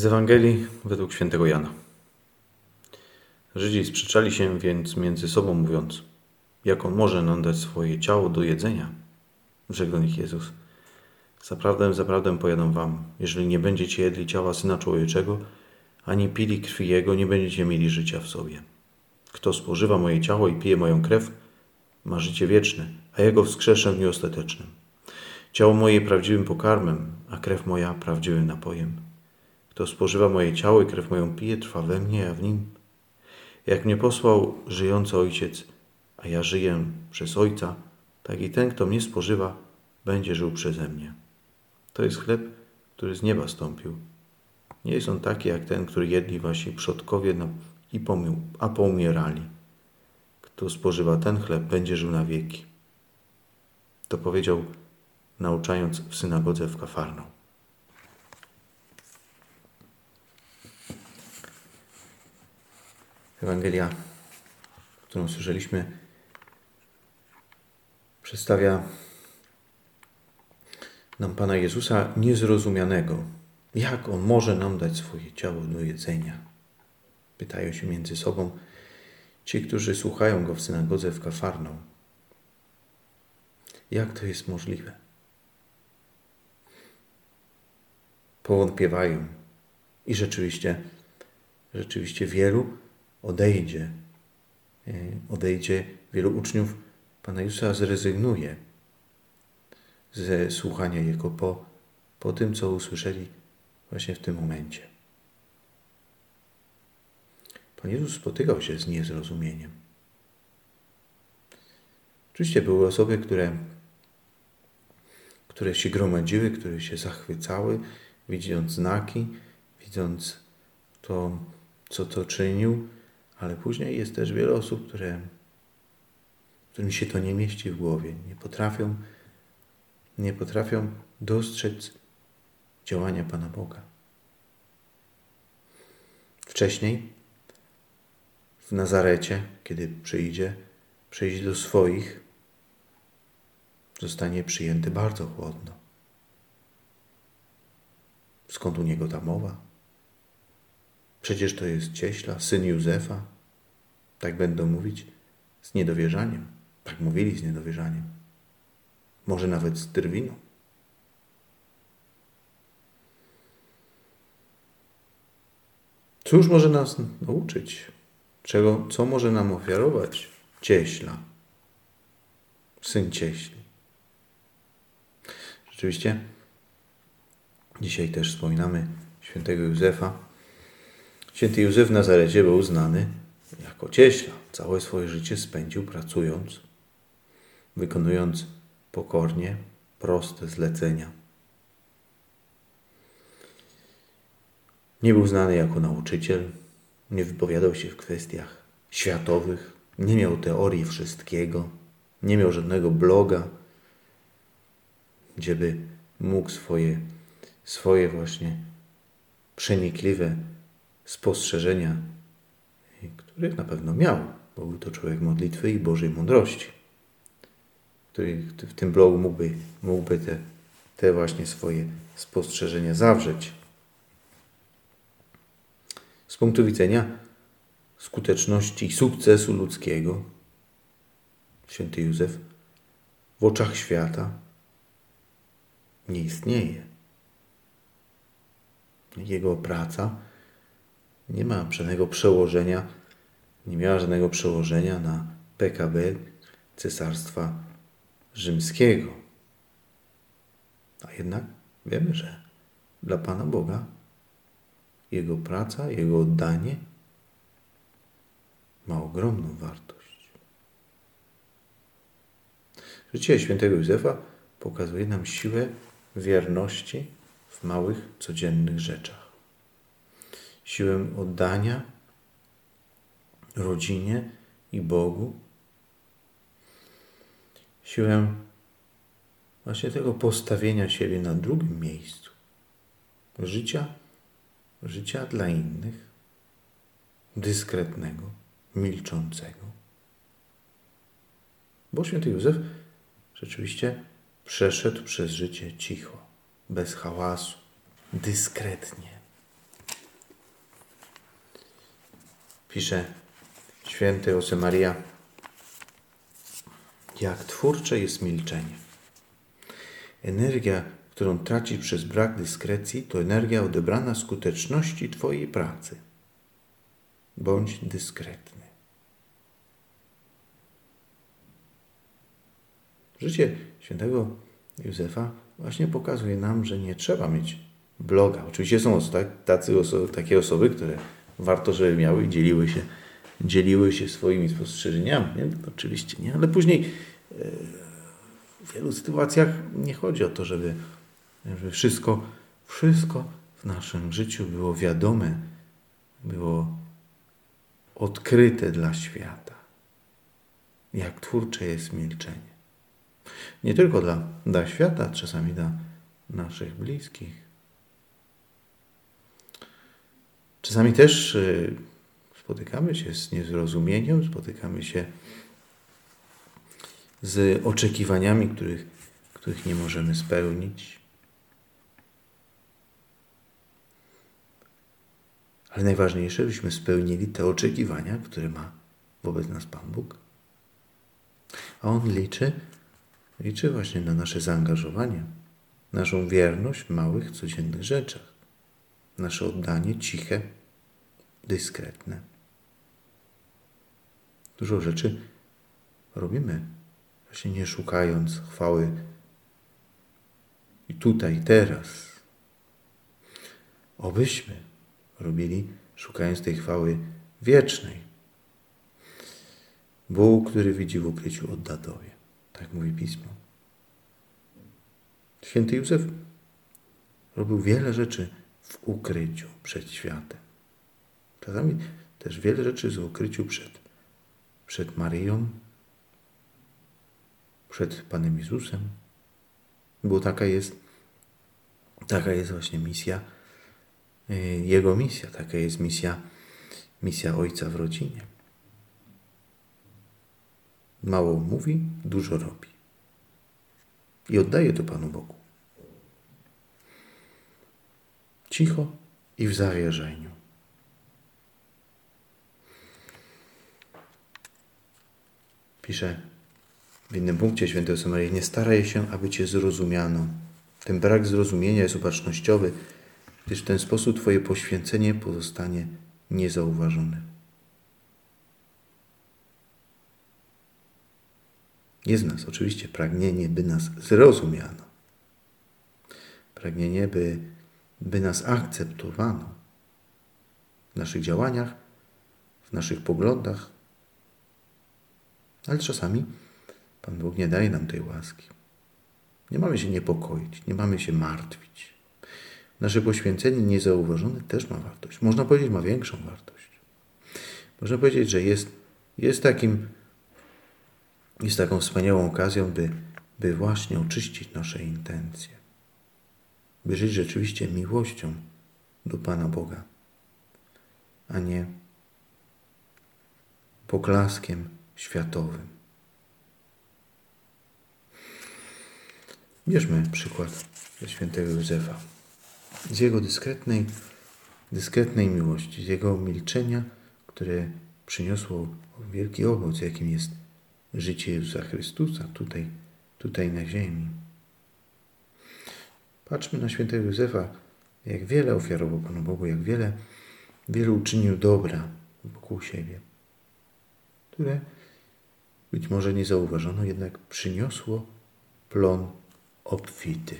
Z Ewangelii według świętego Jana. Żydzi sprzeczali się więc między sobą, mówiąc: Jak on może nam dać swoje ciało do jedzenia? Rzekł do nich Jezus: Zaprawdę, zaprawdę powiadam wam, jeżeli nie będziecie jedli ciała syna człowieczego, ani pili krwi jego, nie będziecie mieli życia w sobie. Kto spożywa moje ciało i pije moją krew, ma życie wieczne, a jego wskrzeszę w dniu ostatecznym. Ciało moje prawdziwym pokarmem, a krew moja prawdziwym napojem. Kto spożywa moje ciało i krew moją pije, trwa we mnie, a w nim. Jak mnie posłał żyjący Ojciec, a ja żyję przez Ojca, tak i ten, kto mnie spożywa, będzie żył przeze mnie. To jest chleb, który z nieba stąpił. Nie jest on taki jak ten, który jedli wasi przodkowie i pomił, a poumierali. Kto spożywa ten chleb, będzie żył na wieki. To powiedział, nauczając w synagodze w Kafarną. Ewangelia, którą słyszeliśmy, przedstawia nam Pana Jezusa niezrozumianego. Jak On może nam dać swoje ciało do jedzenia? Pytają się między sobą ci, którzy słuchają Go w synagodze w Kafarną. Jak to jest możliwe? Powątpiewają. I rzeczywiście, rzeczywiście wielu odejdzie. E, odejdzie, wielu uczniów Pana Jezusa zrezygnuje ze słuchania Jego po, po tym, co usłyszeli właśnie w tym momencie. Pan Jezus spotykał się z niezrozumieniem. Oczywiście były osoby, które, które się gromadziły, które się zachwycały, widząc znaki, widząc to, co to czynił, ale później jest też wiele osób, które, którym się to nie mieści w głowie, nie potrafią, nie potrafią dostrzec działania Pana Boga. Wcześniej w Nazarecie, kiedy przyjdzie, przyjdzie do swoich, zostanie przyjęty bardzo chłodno. Skąd u niego ta mowa? Przecież to jest cieśla, syn Józefa. Tak będą mówić z niedowierzaniem. Tak mówili z niedowierzaniem. Może nawet z drwiną. Cóż może nas nauczyć? Czego, co może nam ofiarować cieśla? Syn cieśli. Rzeczywiście, dzisiaj też wspominamy świętego Józefa, Święty Józef w Nazarecie był znany jako cieśla. Całe swoje życie spędził pracując, wykonując pokornie proste zlecenia. Nie był znany jako nauczyciel, nie wypowiadał się w kwestiach światowych, nie miał teorii wszystkiego, nie miał żadnego bloga, gdzieby mógł swoje, swoje właśnie przenikliwe spostrzeżenia, których na pewno miał, bo był to człowiek modlitwy i Bożej mądrości, który w tym blogu mógłby, mógłby te, te właśnie swoje spostrzeżenia zawrzeć. Z punktu widzenia skuteczności i sukcesu ludzkiego, święty Józef w oczach świata nie istnieje. Jego praca nie ma żadnego przełożenia, nie miała żadnego przełożenia na PKB Cesarstwa Rzymskiego. A jednak wiemy, że dla Pana Boga Jego praca, Jego oddanie ma ogromną wartość. Życie świętego Józefa pokazuje nam siłę wierności w małych, codziennych rzeczach siłę oddania rodzinie i Bogu, siłę właśnie tego postawienia siebie na drugim miejscu, życia, życia dla innych, dyskretnego, milczącego. Bo święty Józef rzeczywiście przeszedł przez życie cicho, bez hałasu, dyskretnie Pisze święty Josemaria, jak twórcze jest milczenie. Energia, którą tracisz przez brak dyskrecji, to energia odebrana skuteczności Twojej pracy. Bądź dyskretny. Życie świętego Józefa właśnie pokazuje nam, że nie trzeba mieć bloga. Oczywiście są tacy takie osoby, które warto, żeby miały i dzieliły się, dzieliły się swoimi spostrzeżeniami. Nie? Oczywiście nie, ale później e, w wielu sytuacjach nie chodzi o to, żeby, żeby wszystko, wszystko w naszym życiu było wiadome, było odkryte dla świata. Jak twórcze jest milczenie. Nie tylko dla, dla świata, czasami dla naszych bliskich. Czasami też y, spotykamy się z niezrozumieniem, spotykamy się z oczekiwaniami, których, których nie możemy spełnić. Ale najważniejsze, byśmy spełnili te oczekiwania, które ma wobec nas Pan Bóg. A On liczy, liczy właśnie na nasze zaangażowanie, naszą wierność w małych, codziennych rzeczach, nasze oddanie ciche, dyskretne. Dużo rzeczy robimy, właśnie nie szukając chwały i tutaj, teraz. Obyśmy robili, szukając tej chwały wiecznej. Bóg, który widzi w ukryciu, odda Tobie. Tak mówi Pismo. Święty Józef robił wiele rzeczy w ukryciu przed światem. Czasami też wiele rzeczy w ukryciu przed, przed Maryją, przed Panem Jezusem, bo taka jest, taka jest właśnie misja, y, Jego misja, taka jest misja, misja Ojca w rodzinie. Mało mówi, dużo robi. I oddaje to Panu Bogu. Cicho i w zawierzeniu. Pisze w innym punkcie świętego Samarii, nie staraj się, aby Cię zrozumiano. Ten brak zrozumienia jest upatrznościowy, gdyż w ten sposób Twoje poświęcenie pozostanie niezauważone. Jest w nas oczywiście pragnienie, by nas zrozumiano. Pragnienie, by, by nas akceptowano w naszych działaniach, w naszych poglądach, ale czasami Pan Bóg nie daje nam tej łaski. Nie mamy się niepokoić, nie mamy się martwić. Nasze poświęcenie niezauważone też ma wartość. Można powiedzieć, ma większą wartość. Można powiedzieć, że jest, jest takim jest taką wspaniałą okazją, by, by właśnie oczyścić nasze intencje, by żyć rzeczywiście miłością do Pana Boga, a nie poklaskiem światowym. Bierzmy przykład ze świętego Józefa, z jego dyskretnej, dyskretnej miłości, z jego milczenia, które przyniosło wielki owoc, jakim jest życie Jezusa Chrystusa tutaj, tutaj na ziemi. Patrzmy na świętego Józefa, jak wiele ofiarował Panu Bogu, jak wiele, wiele uczynił dobra wokół siebie, które być może nie zauważono, jednak przyniosło plon obfity.